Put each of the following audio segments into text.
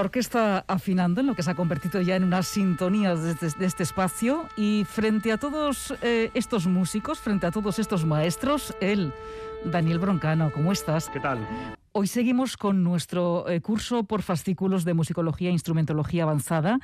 La orquesta afinando en lo que se ha convertido ya en una sintonía de, este espacio y frente a todos eh, estos músicos, frente a todos estos maestros, él, Daniel Broncano, ¿cómo estás? ¿Qué tal? Hoy seguimos con nuestro eh, curso por fascículos de musicología e instrumentología avanzada.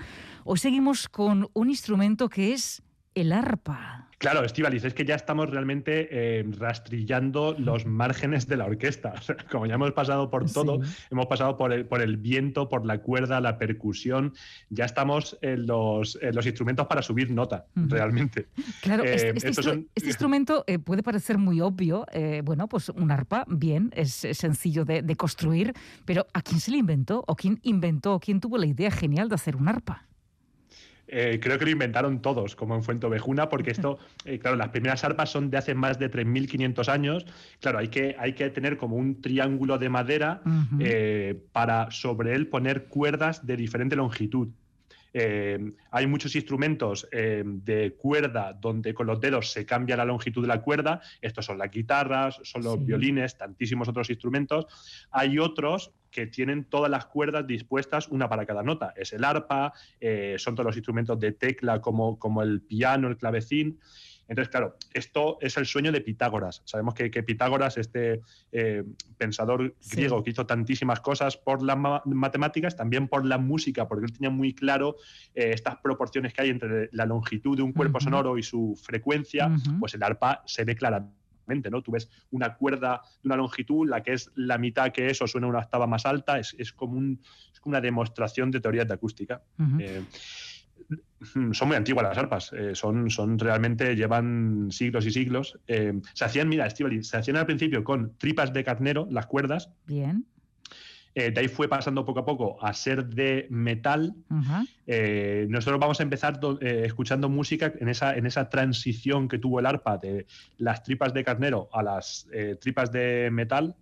Hoy seguimos con un instrumento que es el arpa. Claro, Estivalis, es que ya estamos realmente eh, rastrillando los márgenes de la orquesta. como ya hemos pasado por todo, hemos pasado por el, por el, viento, por la cuerda, la percusión, ya estamos en los, los instrumentos para subir nota, realmente. Claro, este, eh, este, este instrumento eh, puede parecer muy obvio. bueno, pues un arpa, bien, es, sencillo de, de construir, pero ¿a quién se le inventó? ¿O quién inventó? ¿O quién tuvo la idea genial de hacer un arpa? Eh, creo que lo inventaron todos, como en Fuentovejuna, porque esto, eh, claro, las primeras arpas son de hace más de 3.500 años. Claro, hay que, hay que tener como un triángulo de madera eh, para sobre él poner cuerdas de diferente longitud. Hay muchos instrumentos de cuerda donde con los dedos se cambia la longitud de la cuerda. Estos son las guitarras, son los violines, tantísimos otros instrumentos. Hay otros que tienen todas las cuerdas dispuestas, una para cada nota. Es el arpa, eh, son todos los instrumentos de tecla como, como el piano, el clavecín. Entonces, claro, esto es el sueño de Pitágoras. Sabemos que, Pitágoras, este eh, pensador griego que hizo tantísimas cosas por las matemáticas, también por la música, porque él tenía muy claro eh, estas proporciones que hay entre la longitud de un cuerpo sonoro y su frecuencia, pues el arpa se ve claramente ¿no? Tú ves una cuerda de una longitud, la que es la mitad que eso suena una octava más alta, es, como, un, una demostración de teorías de acústica. Eh, son muy antiguas las arpas, eh, son, son realmente, llevan siglos y siglos. Eh, se hacían, mira, se hacían al principio con tripas de carnero, las cuerdas. Bien. Eh, de ahí fue pasando poco a poco a ser de metal. Eh, nosotros vamos a empezar eh, escuchando música en esa, en esa transición que tuvo el arpa de las tripas de carnero a las tripas de metal,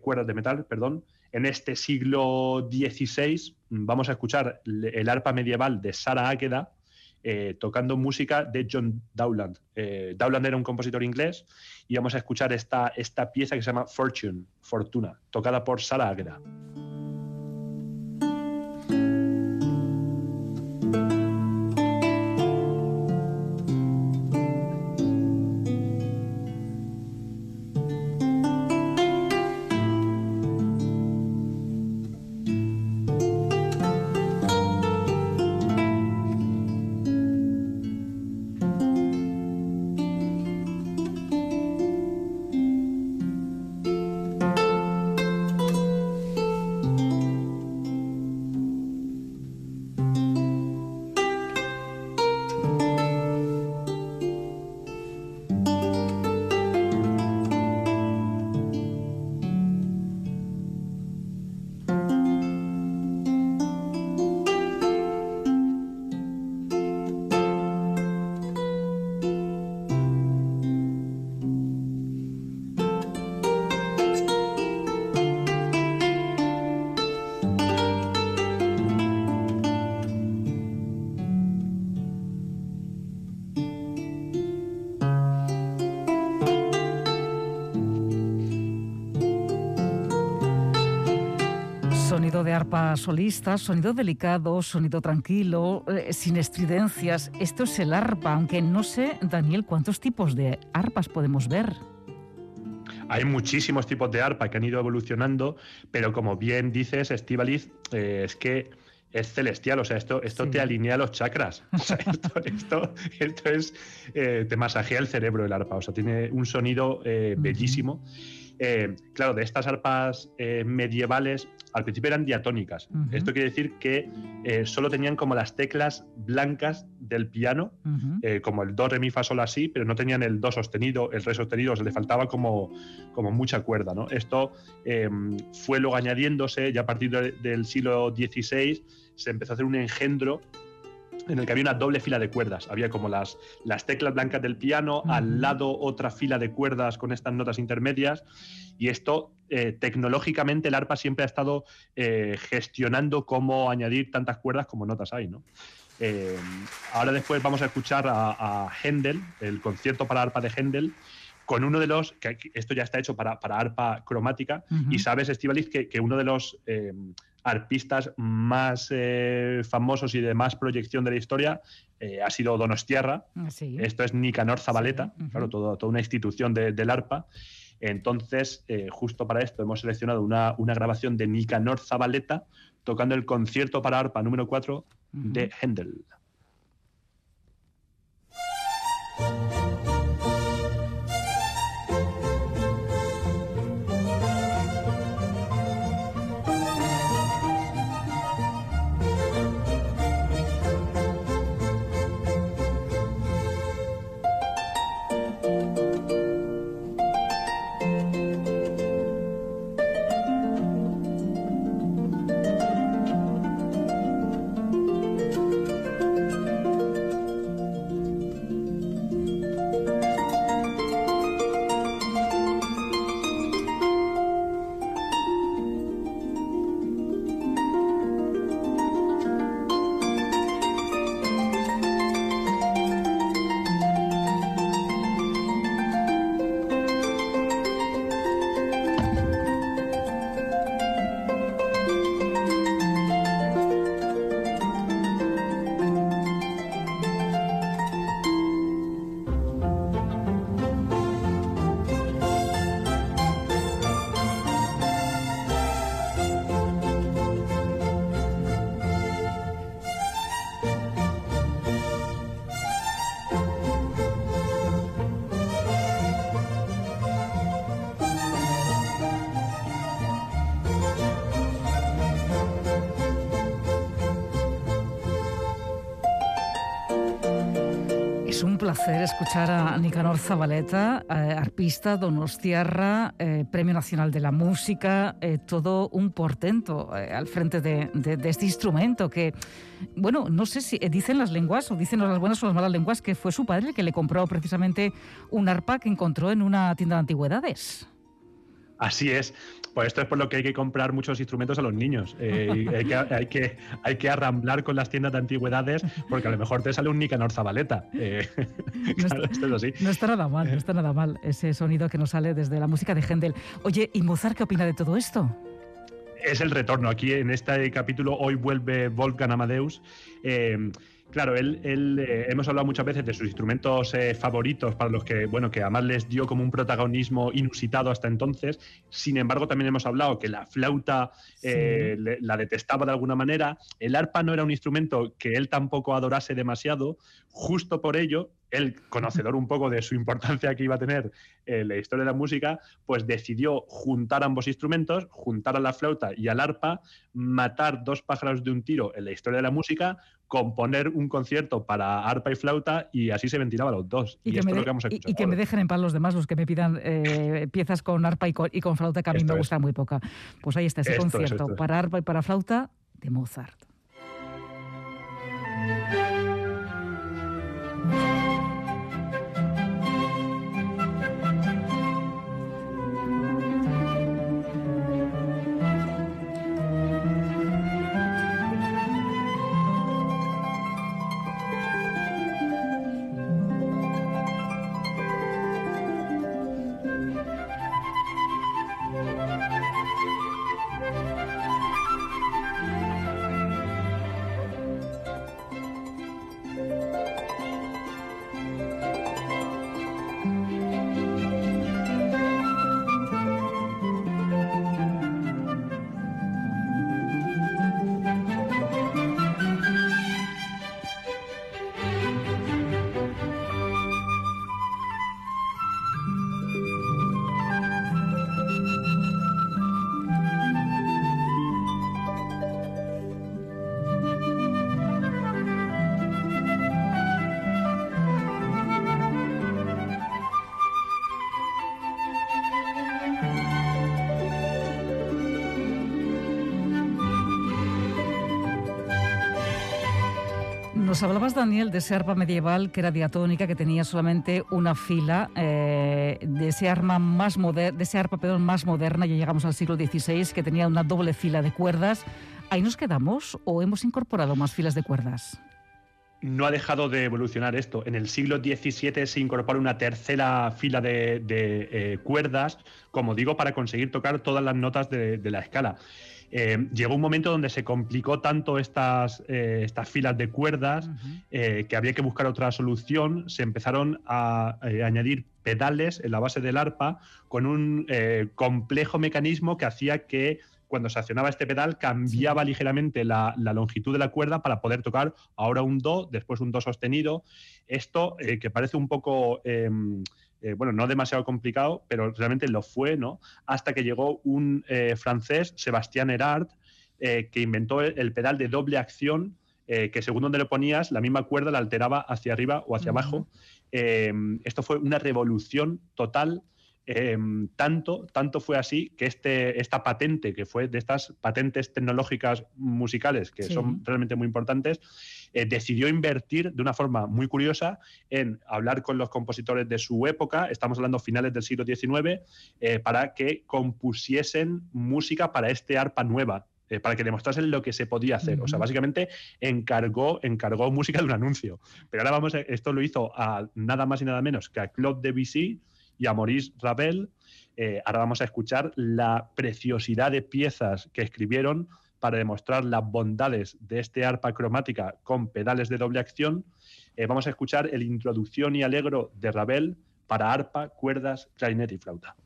cuerdas de metal, perdón. En este siglo XVI vamos a escuchar el arpa medieval de Sara Áqueda, eh, tocando música de John Dowland. Eh, Dowland era un compositor inglés y vamos a escuchar esta, esta pieza que se llama Fortune, Fortuna, tocada por Sara Agra. De arpa solista, sonido delicado, sonido tranquilo, eh, sin estridencias. Esto es el arpa, aunque no sé, Daniel, cuántos tipos de arpas podemos ver. Hay muchísimos tipos de arpa que han ido evolucionando, pero como bien dices, Estivaliz, eh, es que es celestial, o sea, esto, esto te alinea los chakras. esto, esto, es, eh, te masajea el cerebro el arpa, o sea, tiene un sonido bellísimo. eh, claro, de estas arpas medievales, al principio eran diatónicas. Esto quiere decir que eh, solo tenían como las teclas blancas del piano, como el do, re, mi, fa, sol, así, pero no tenían el do sostenido, el re sostenido, se le faltaba como, como mucha cuerda. ¿no? Esto em, fue luego añadiéndose, ya a partir del siglo XVI se empezó a hacer un engendro en el que había una doble fila de cuerdas. Había como las, las teclas blancas del piano, al lado otra fila de cuerdas con estas notas intermedias. Y esto, eh, tecnológicamente, el arpa siempre ha estado eh, gestionando cómo añadir tantas cuerdas como notas hay. ¿no? Eh, ahora después vamos a escuchar a, a Händel, el concierto para arpa de Händel, con uno de los, que esto ya está hecho para, arpa cromática, y sabes, Estivaliz, que, que, uno de los arpistas más eh, famosos y de más proyección de la historia eh, ha sido Donostiarra. Ah, Esto es Nicanor Zabaleta, claro, toda una institución del arpa. Entonces, eh, justo para esto hemos seleccionado una, grabación de Nicanor Zabaleta tocando el concierto para arpa número 4 de Händel. Placer escuchar a Nicanor Zabaleta, eh, arpista, donostiarra, eh, Premio Nacional de la Música, eh, todo un portento al frente de, este instrumento que, bueno, no sé si dicen las lenguas o dicen las buenas o las malas lenguas que fue su padre el que le compró precisamente un arpa que encontró en una tienda de antigüedades. Así es. Pues esto es por lo que hay que comprar muchos instrumentos a los niños. Eh, hay, que, hay, que, arramblar con las tiendas de antigüedades porque a lo mejor te sale un Nicanor Zabaleta. Eh, no, está, no está nada mal, no está nada mal ese sonido que nos sale desde la música de Händel. Oye, ¿y Mozart qué opina de todo esto? Es el retorno. Aquí en este capítulo hoy vuelve Wolfgang Amadeus. Eh, Claro, él, eh, hemos hablado muchas veces de sus instrumentos eh, favoritos para los que, bueno, que además les dio como un protagonismo inusitado hasta entonces. Sin embargo, también hemos hablado que la flauta eh, la detestaba de alguna manera. El arpa no era un instrumento que él tampoco adorase demasiado. Justo por ello, él, conocedor un poco de su importancia que iba a tener en la historia de la música, pues decidió juntar ambos instrumentos, juntar a la flauta y al arpa, matar dos pájaros de un tiro en la historia de la música, componer un concierto para arpa y flauta y así se ventilaba los dos. Y, que, me, y, que me dejen en paz los demás, los que me pidan eh, piezas con arpa y con, flauta, que a mí me gusta muy poca. Pues ahí está ese concierto para arpa y para flauta de Mozart. Nos hablabas, Daniel, de ese arpa medieval que era diatónica, que tenía solamente una fila, eh, de ese más arpa más moderna, ya llegamos al siglo XVI, que tenía una doble fila de cuerdas. ¿Ahí nos quedamos o hemos incorporado más filas de cuerdas? no ha dejado de evolucionar esto. En el siglo XVII se incorpora una tercera fila de, eh, cuerdas, como digo, para conseguir tocar todas las notas de, la escala. Eh, llegó un momento donde se complicó tanto estas, eh, estas filas de cuerdas que había que buscar otra solución. Se empezaron a añadir pedales en la base del arpa con un complejo mecanismo que hacía que cuando se accionaba este pedal cambiaba ligeramente la, longitud de la cuerda para poder tocar ahora un do, después un do sostenido. Esto eh, que parece un poco... Em, eh, bueno, no demasiado complicado, pero realmente lo fue, ¿no? Hasta que llegó un eh, francés, Sebastián Erard, que inventó el, pedal de doble acción, que según donde lo ponías, la misma cuerda la alteraba hacia arriba o hacia abajo. Esto fue una revolución total Em, tanto, tanto fue así que este, esta patente, que fue de estas patentes tecnológicas musicales, que son realmente muy importantes, eh, decidió invertir de una forma muy curiosa en hablar con los compositores de su época, estamos hablando finales del siglo XIX, eh, para que compusiesen música para este arpa nueva, eh, para que demostrasen lo que se podía hacer. O sea, básicamente encargó, encargó música de un anuncio. Pero ahora vamos, esto lo hizo a nada más y nada menos que a Claude Debussy, y a Maurice Ravel. Eh, ahora vamos a escuchar la preciosidad de piezas que escribieron para demostrar las bondades de este arpa cromática con pedales de doble acción. Eh, vamos a escuchar el Introducción y Alegro de Ravel para arpa, cuerdas, clarinete y flauta.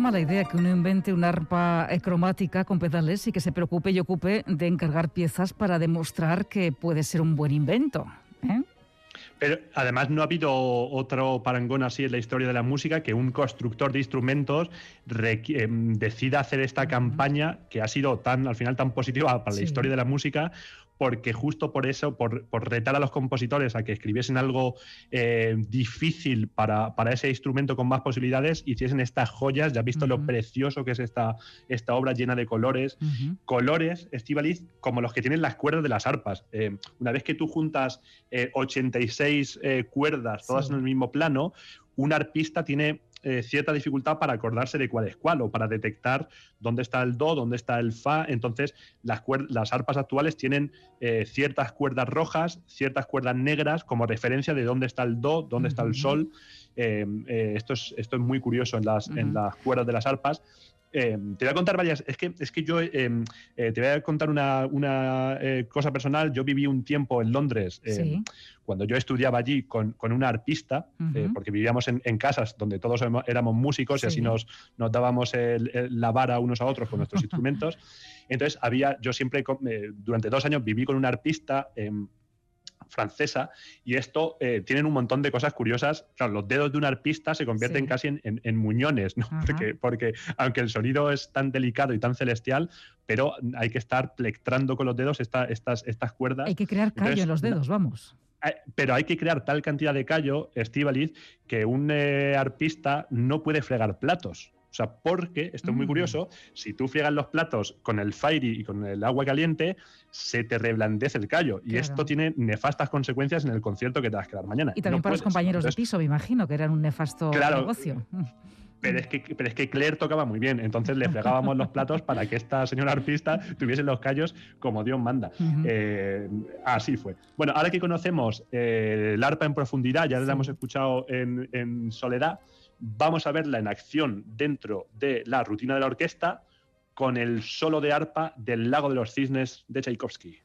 Mala idea que uno invente una arpa cromática con pedales y que se preocupe y ocupe de encargar piezas para demostrar que puede ser un buen invento. ¿eh? Pero además no ha habido otro parangón así en la historia de la música que un constructor de instrumentos em, decida hacer esta campaña que ha sido tan al final tan positiva para la historia de la música porque justo por eso, por, retar a los compositores a que escribiesen algo eh, difícil para, ese instrumento con más posibilidades, hiciesen estas joyas, ya has visto lo precioso que es esta, esta obra llena de colores, colores, Estivaliz, como los que tienen las cuerdas de las arpas. Eh, una vez que tú juntas 86 eh, cuerdas, todas en el mismo plano, un arpista tiene eh, cierta dificultad para acordarse de cuál es cuál o para detectar dónde está el do, dónde está el fa. Entonces, las, las arpas actuales tienen eh, ciertas cuerdas rojas, ciertas cuerdas negras como referencia de dónde está el do, dónde está el sol. Eh, esto, es, esto es muy curioso en las, en las cuerdas de las arpas. Te voy a contar varias. Es que, es que yo te voy a contar una, una cosa personal. Yo viví un tiempo en Londres cuando yo estudiaba allí con, una arpista, eh, porque vivíamos en, casas donde todos éramos músicos y así nos, nos dábamos la vara unos a otros con nuestros instrumentos. Entonces había, yo siempre, eh, durante dos años viví con una arpista francesa y esto eh, tienen un montón de cosas curiosas. Claro, los dedos de un arpista se convierten casi en, muñones, ¿no? porque, porque, aunque el sonido es tan delicado y tan celestial, pero hay que estar plectrando con los dedos estas, estas cuerdas. Hay que crear callo en los dedos, vamos. Pero hay que crear tal cantidad de callo, Estivaliz, que un eh, arpista no puede fregar platos. O sea, porque, esto es muy mm. curioso, si tú friegas los platos con el fairy y con el agua caliente, se te reblandece el callo. Y esto tiene nefastas consecuencias en el concierto que te vas a quedar mañana. Y también para los compañeros de piso, me imagino, que eran un nefasto negocio. Pero es, que, pero es que Claire tocaba muy bien, entonces le fregábamos los platos para que esta señora arpista tuviese los callos como Dios manda. Eh, así fue. Bueno, ahora que conocemos eh, el arpa en profundidad, ya la hemos escuchado en, en Soledad, vamos a verla en acción dentro de la rutina de la orquesta con el solo de arpa del Lago de los Cisnes de Tchaikovsky.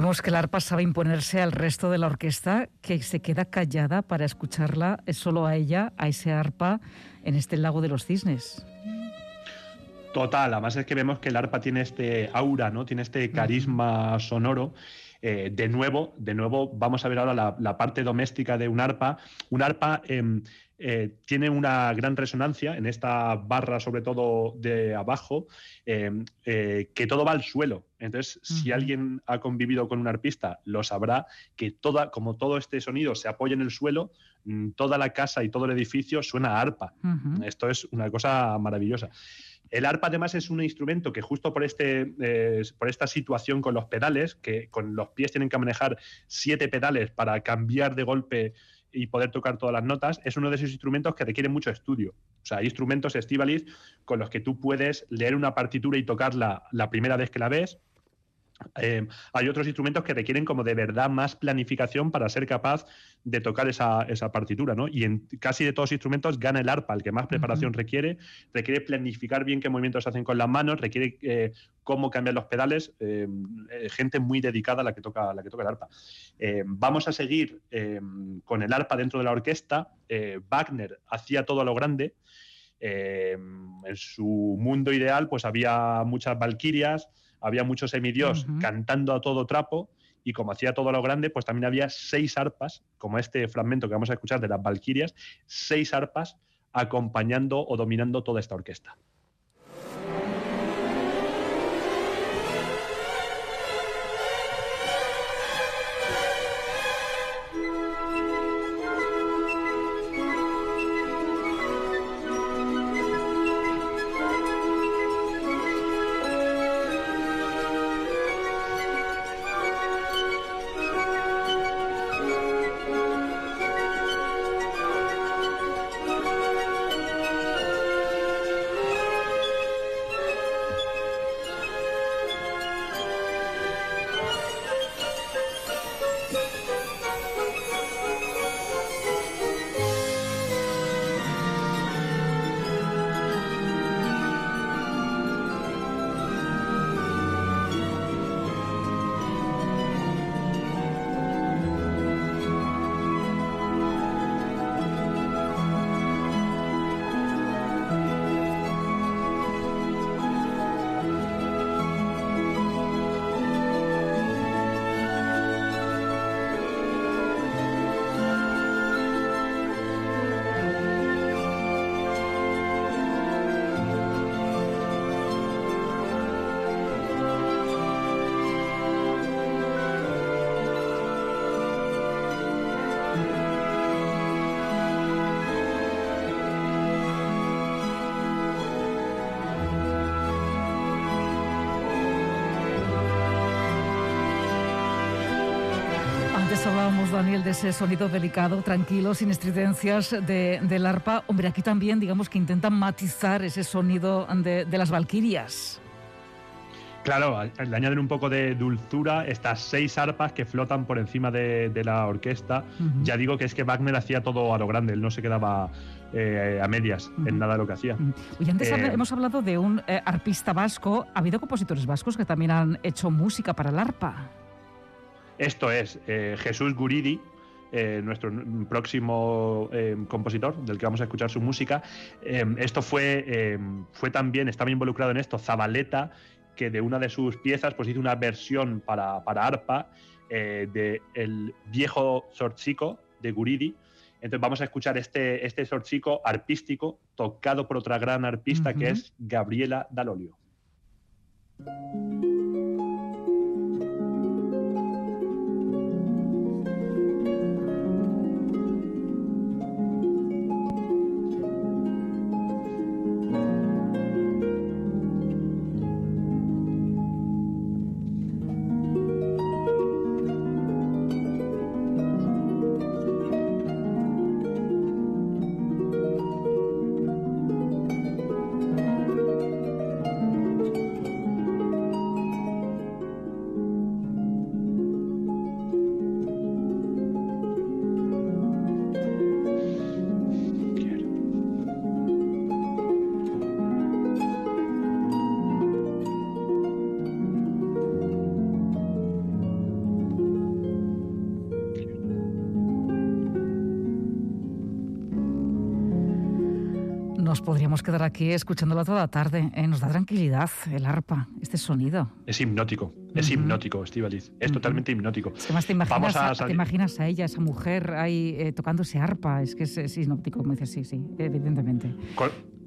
Vemos que el arpa sabe imponerse al resto de la orquesta, que se queda callada para escucharla solo a ella, a ese arpa, en este lago de los cisnes. Total, además es que vemos que el arpa tiene este aura, ¿no? Tiene este carisma sonoro. Eh, de nuevo, de nuevo, vamos a ver ahora la, parte doméstica de un arpa. Un arpa em, eh, tiene una gran resonancia en esta barra, sobre todo de abajo, em, eh, que todo va al suelo. Entonces, si alguien ha convivido con un arpista, lo sabrá que toda, como todo este sonido se apoya en el suelo, mm, toda la casa y todo el edificio suena a arpa. Esto es una cosa maravillosa. El arpa además es un instrumento que justo por, este, eh, por esta situación con los pedales, que con los pies tienen que manejar siete pedales para cambiar de golpe y poder tocar todas las notas, es uno de esos instrumentos que requiere mucho estudio. O sea, hay instrumentos Estivalis con los que tú puedes leer una partitura y tocarla la primera vez que la ves, eh, hay otros instrumentos que requieren como de verdad más planificación para ser capaz de tocar esa, partitura, ¿no? Y en casi de todos los instrumentos gana el arpa, el que más preparación requiere, requiere planificar bien qué movimientos se hacen con las manos, requiere eh, cómo cambian los pedales, eh, gente muy dedicada a la que toca, la que toca el arpa. vamos a seguir con el arpa dentro de la orquesta. Wagner hacía todo a lo grande. en su mundo ideal, pues había muchas valquirias, había muchos semidios cantando a todo trapo y como hacía todo lo grande, pues también había seis arpas, como este fragmento que vamos a escuchar de las Valquirias, seis arpas acompañando o dominando toda esta orquesta. Daniel, de ese sonido delicado, tranquilo, sin estridencias de, del arpa. Hombre, aquí también, digamos que intentan matizar ese sonido de, las valquirias. Claro, le añaden un poco de dulzura estas seis arpas que flotan por encima de, la orquesta. Ya digo que es que Wagner hacía todo a lo grande, él no se quedaba eh, a medias en nada de lo que hacía. Y antes eh, hemos hablado de un eh, arpista vasco. ¿Ha habido compositores vascos que también han hecho música para el arpa? Esto es Jesús Guridi, nuestro próximo compositor, del que vamos a escuchar su música. esto fue, fue también, estaba involucrado en esto, Zabaleta, que de una de sus piezas pues hizo una versión para, para arpa de El viejo Sorchico de Guridi, entonces vamos a escuchar este, este sorchico arpístico tocado por otra gran arpista que es Gabriela Dalolio. Podríamos quedar aquí escuchándola toda la tarde. ¿eh? Nos da tranquilidad el arpa, este sonido. Es hipnótico, es hipnótico, Estivaliz. Es totalmente hipnótico. Es que más te imaginas, a, te imaginas a ella, esa mujer ahí eh, tocando ese arpa. Es que es, hipnótico, como dices, sí, sí, evidentemente.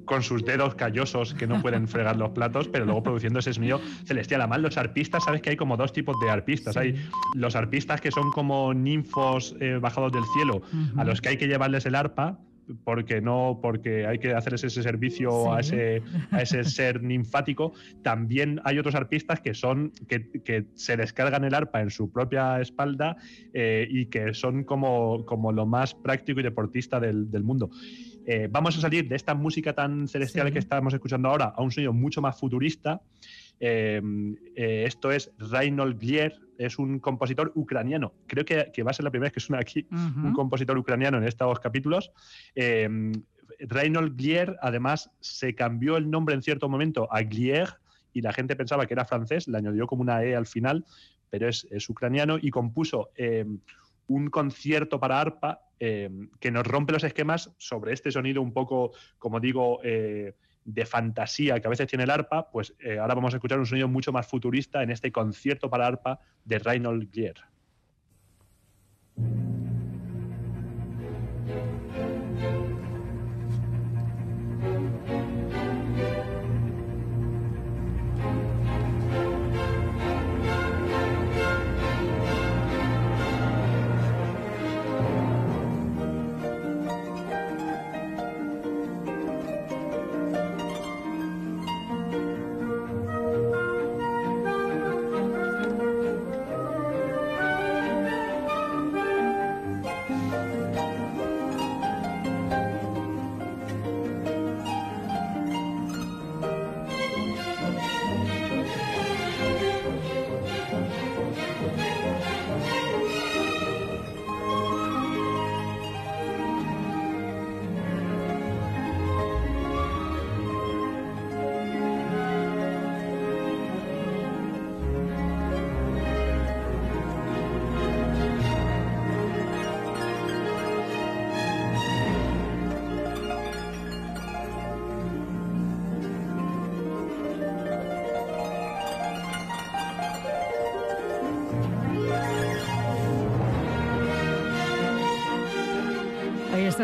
Con, sus dedos callosos que no pueden fregar los platos, pero luego produciendo ese sonido celestial. Además, los arpistas, sabes que hay como dos tipos de arpistas. Hay los arpistas que son como ninfos eh, bajados del cielo, a los que hay que llevarles el arpa porque no, porque hay que hacer ese servicio a, ese, a ese ser ninfático. También hay otros arpistas que son, que, se descargan el arpa en su propia espalda eh, y que son como, como lo más práctico y deportista del, mundo. Eh, vamos a salir de esta música tan celestial que estamos escuchando ahora a un sonido mucho más futurista. Eh, esto es Reinhold Glier, es un compositor ucraniano. Creo que, va a ser la primera vez que suena aquí un compositor ucraniano en estos capítulos. Eh, Reinhold Glier, además, se cambió el nombre en cierto momento a Glier y la gente pensaba que era francés, le añadió como una E al final, pero es, ucraniano y compuso eh, un concierto para arpa eh, que nos rompe los esquemas sobre este sonido un poco, como digo, de fantasía que a veces tiene el arpa, pues eh, ahora vamos a escuchar un sonido mucho más futurista en este concierto para arpa de Reinhold Glier.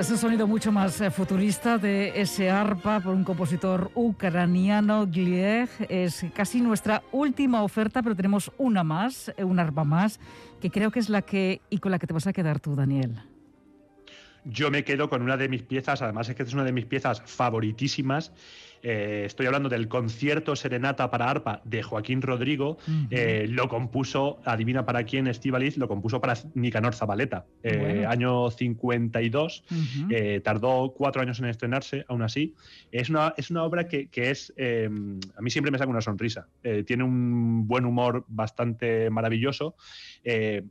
Es un sonido mucho más eh, futurista de ese arpa por un compositor ucraniano, Glieg. Es casi nuestra última oferta, pero tenemos una más, eh, un arpa más, que creo que es la que y con la que te vas a quedar tú, Daniel. Yo me quedo con una de mis piezas, además es que es una de mis piezas favoritísimas. Eh, estoy hablando del concierto Serenata para arpa de Joaquín Rodrigo. Eh, lo compuso, adivina para quién, Estivaliz, lo compuso para Nicanor Zabaleta, año 52. tardó cuatro años en estrenarse, aún así. Es una, es una obra que, que es, a mí siempre me saca una sonrisa. tiene un buen humor bastante maravilloso.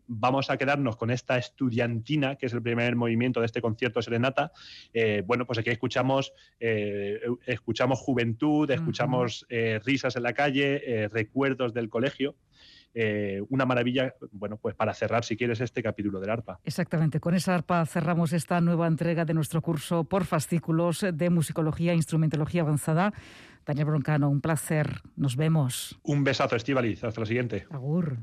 vamos a quedarnos con esta estudiantina, que es el primer movimiento de este concierto Serenata. bueno, pues aquí escuchamos, escuchamos juventud, escuchamos eh, risas en la calle, eh, recuerdos del colegio. Eh, una maravilla, bueno, pues para cerrar, si quieres, este capítulo del ARPA. Exactamente, con esa ARPA cerramos esta nueva entrega de nuestro curso por fascículos de musicología e instrumentología avanzada. Daniel Broncano, un placer. Nos vemos. Un besazo, Estivaliz. Hasta la siguiente. Agur.